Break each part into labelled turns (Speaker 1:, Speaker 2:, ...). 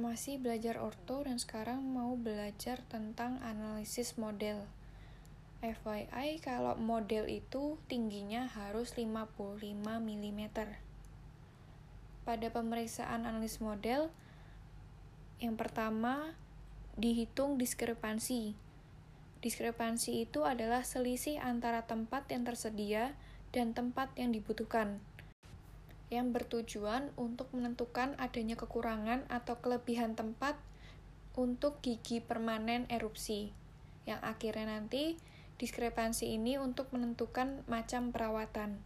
Speaker 1: masih belajar orto dan sekarang mau belajar tentang analisis model. FYI, kalau model itu tingginya harus 55 mm. Pada pemeriksaan analis model, yang pertama dihitung diskrepansi. Diskrepansi itu adalah selisih antara tempat yang tersedia dan tempat yang dibutuhkan yang bertujuan untuk menentukan adanya kekurangan atau kelebihan tempat untuk gigi permanen erupsi. Yang akhirnya nanti diskrepansi ini untuk menentukan macam perawatan.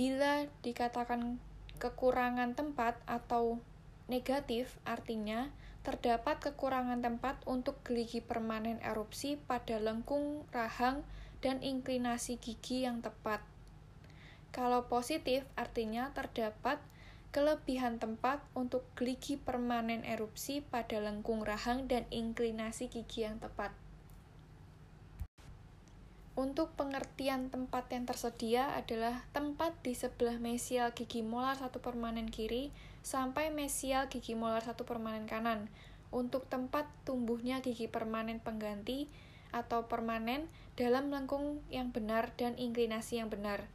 Speaker 1: Bila dikatakan kekurangan tempat atau negatif, artinya terdapat kekurangan tempat untuk gigi permanen erupsi pada lengkung rahang dan inklinasi gigi yang tepat. Kalau positif, artinya terdapat kelebihan tempat untuk gigi permanen erupsi pada lengkung rahang dan inklinasi gigi yang tepat. Untuk pengertian tempat yang tersedia adalah tempat di sebelah mesial gigi molar satu permanen kiri sampai mesial gigi molar satu permanen kanan. Untuk tempat tumbuhnya gigi permanen pengganti atau permanen dalam lengkung yang benar dan inklinasi yang benar.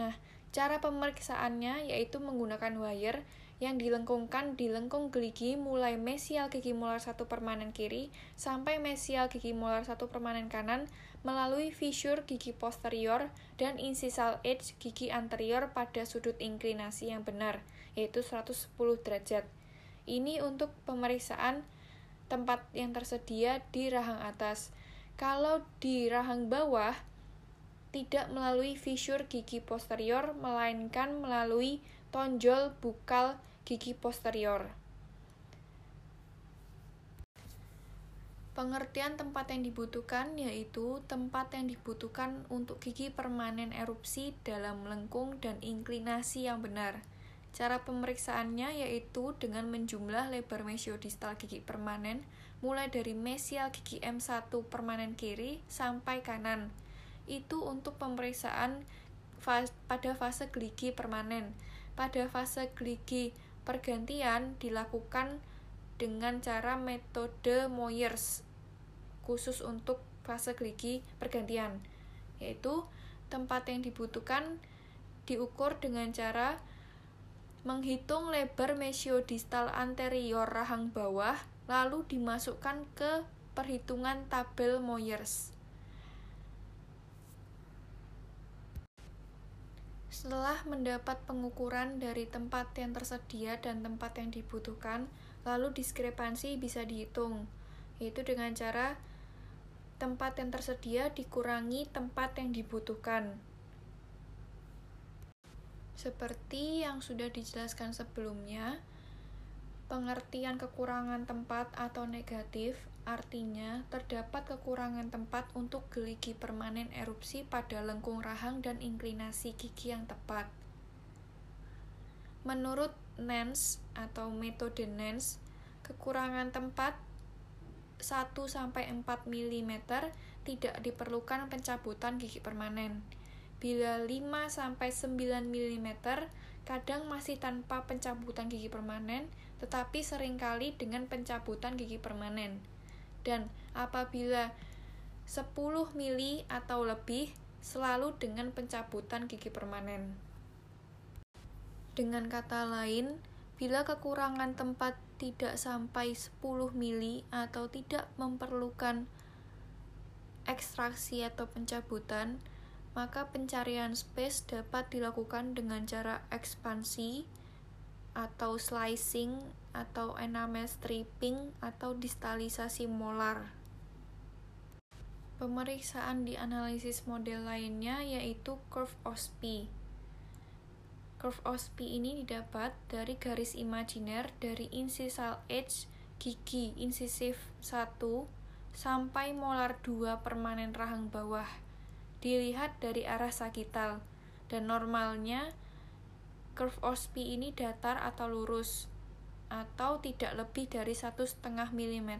Speaker 1: Nah, cara pemeriksaannya yaitu menggunakan wire yang dilengkungkan di lengkung gigi mulai mesial gigi molar satu permanen kiri sampai mesial gigi molar satu permanen kanan melalui fissure gigi posterior dan incisal edge gigi anterior pada sudut inklinasi yang benar, yaitu 110 derajat. Ini untuk pemeriksaan tempat yang tersedia di rahang atas. Kalau di rahang bawah, tidak melalui fissure gigi posterior, melainkan melalui tonjol bukal gigi posterior. Pengertian tempat yang dibutuhkan yaitu tempat yang dibutuhkan untuk gigi permanen erupsi dalam lengkung dan inklinasi yang benar. Cara pemeriksaannya yaitu dengan menjumlah lebar mesiodistal gigi permanen mulai dari mesial gigi M1 permanen kiri sampai kanan itu untuk pemeriksaan pada fase geligi permanen. Pada fase geligi pergantian dilakukan dengan cara metode Moyers khusus untuk fase geligi pergantian, yaitu tempat yang dibutuhkan diukur dengan cara menghitung lebar mesiodistal anterior rahang bawah lalu dimasukkan ke perhitungan tabel Moyers. Setelah mendapat pengukuran dari tempat yang tersedia dan tempat yang dibutuhkan, lalu diskrepansi bisa dihitung, yaitu dengan cara tempat yang tersedia dikurangi tempat yang dibutuhkan. Seperti yang sudah dijelaskan sebelumnya, pengertian kekurangan tempat atau negatif Artinya, terdapat kekurangan tempat untuk geligi permanen erupsi pada lengkung rahang dan inklinasi gigi yang tepat. Menurut Nance atau metode Nance, kekurangan tempat 1-4 mm tidak diperlukan pencabutan gigi permanen. Bila 5-9 mm kadang masih tanpa pencabutan gigi permanen, tetapi sering kali dengan pencabutan gigi permanen dan apabila 10 mili atau lebih selalu dengan pencabutan gigi permanen. Dengan kata lain, bila kekurangan tempat tidak sampai 10 mili atau tidak memerlukan ekstraksi atau pencabutan, maka pencarian space dapat dilakukan dengan cara ekspansi atau slicing atau enamel stripping atau distalisasi molar. Pemeriksaan di analisis model lainnya yaitu curve OSPI. Curve OSPI ini didapat dari garis imajiner dari incisal edge gigi incisif 1 sampai molar 2 permanen rahang bawah. Dilihat dari arah sagital dan normalnya curve OSPI ini datar atau lurus atau tidak lebih dari satu setengah mm.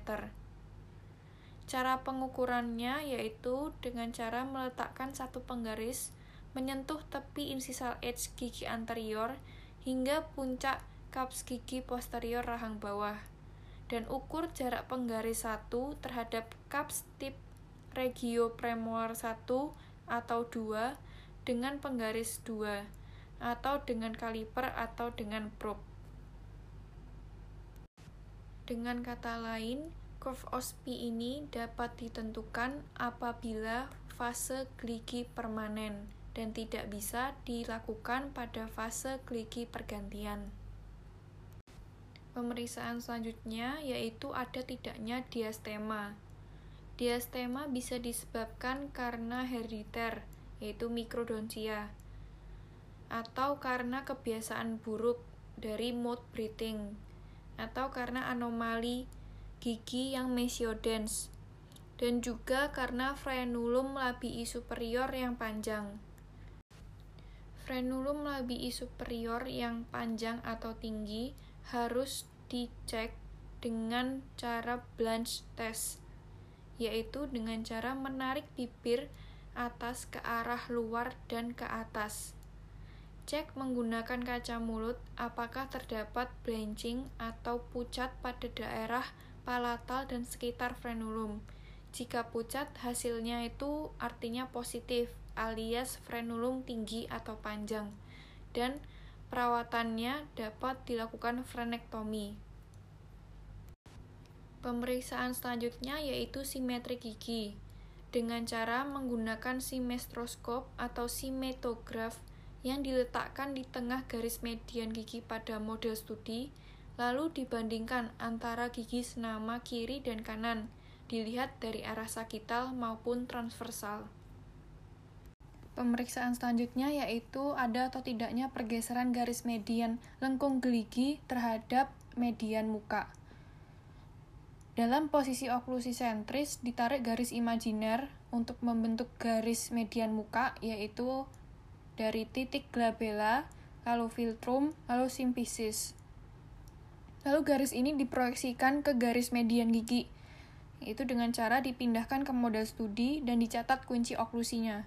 Speaker 1: Cara pengukurannya yaitu dengan cara meletakkan satu penggaris menyentuh tepi incisal edge gigi anterior hingga puncak kaps gigi posterior rahang bawah dan ukur jarak penggaris 1 terhadap kaps tip regio premolar 1 atau 2 dengan penggaris 2 atau dengan kaliper atau dengan probe. Dengan kata lain, curve OSPI ini dapat ditentukan apabila fase gligi permanen dan tidak bisa dilakukan pada fase gligi pergantian. Pemeriksaan selanjutnya yaitu ada tidaknya diastema. Diastema bisa disebabkan karena herediter, yaitu mikrodontia, atau karena kebiasaan buruk dari mouth breathing, atau karena anomali gigi yang mesiodens, dan juga karena frenulum labii superior yang panjang. Frenulum labii superior yang panjang atau tinggi harus dicek dengan cara blanch test, yaitu dengan cara menarik bibir atas ke arah luar dan ke atas. Cek menggunakan kaca mulut apakah terdapat blanching atau pucat pada daerah palatal dan sekitar frenulum. Jika pucat, hasilnya itu artinya positif, alias frenulum tinggi atau panjang. Dan Perawatannya dapat dilakukan frenektomi. Pemeriksaan selanjutnya yaitu simetri gigi dengan cara menggunakan simestroskop atau simetograf yang diletakkan di tengah garis median gigi pada model studi, lalu dibandingkan antara gigi senama kiri dan kanan, dilihat dari arah sagital maupun transversal. Pemeriksaan selanjutnya yaitu ada atau tidaknya pergeseran garis median lengkung geligi terhadap median muka. Dalam posisi oklusi sentris, ditarik garis imajiner untuk membentuk garis median muka, yaitu dari titik glabella, lalu filtrum, lalu simpisis. Lalu garis ini diproyeksikan ke garis median gigi, yaitu dengan cara dipindahkan ke model studi dan dicatat kunci oklusinya.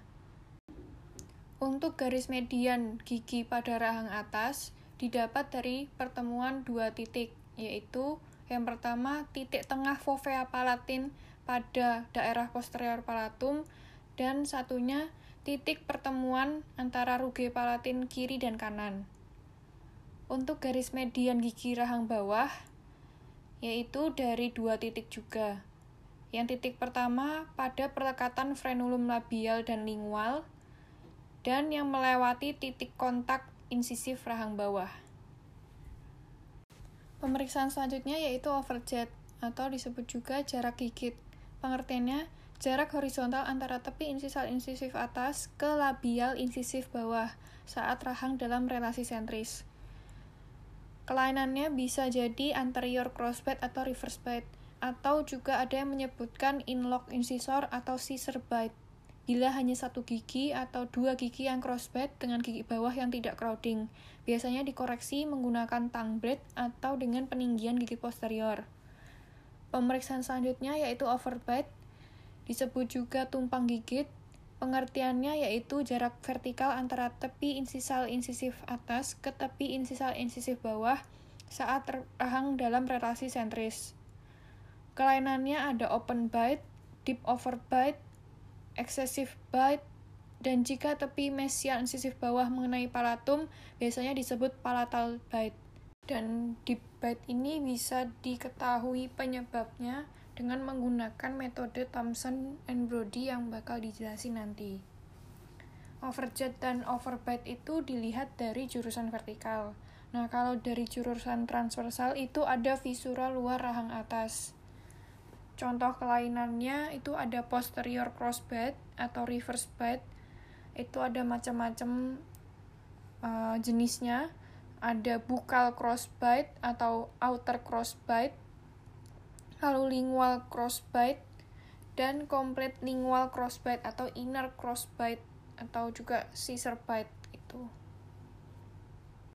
Speaker 1: Untuk garis median gigi pada rahang atas didapat dari pertemuan dua titik, yaitu yang pertama titik tengah fovea palatin pada daerah posterior palatum dan satunya titik pertemuan antara ruge palatin kiri dan kanan. Untuk garis median gigi rahang bawah yaitu dari dua titik juga. Yang titik pertama pada perlekatan frenulum labial dan lingual dan yang melewati titik kontak insisif rahang bawah. Pemeriksaan selanjutnya yaitu overjet atau disebut juga jarak gigit. Pengertiannya, jarak horizontal antara tepi insisal insisif atas ke labial insisif bawah saat rahang dalam relasi sentris. Kelainannya bisa jadi anterior crossbite atau reverse bite, atau juga ada yang menyebutkan inlock incisor atau scissor bite bila hanya satu gigi atau dua gigi yang crossbite dengan gigi bawah yang tidak crowding. Biasanya dikoreksi menggunakan tongue blade atau dengan peninggian gigi posterior. Pemeriksaan selanjutnya yaitu overbite, disebut juga tumpang gigit. Pengertiannya yaitu jarak vertikal antara tepi insisal insisif atas ke tepi insisal insisif bawah saat rahang dalam relasi sentris. Kelainannya ada open bite, deep overbite, excessive bite, dan jika tepi mesial insisif bawah mengenai palatum, biasanya disebut palatal bite. Dan deep bite ini bisa diketahui penyebabnya dengan menggunakan metode Thomson and Brody yang bakal dijelasin nanti. Overjet dan overbite itu dilihat dari jurusan vertikal. Nah, kalau dari jurusan transversal itu ada visura luar rahang atas. Contoh kelainannya itu ada posterior crossbite atau reverse bite. Itu ada macam-macam uh, jenisnya. Ada buccal crossbite atau outer crossbite. Lalu lingual crossbite dan complete lingual crossbite atau inner crossbite atau juga scissor bite itu.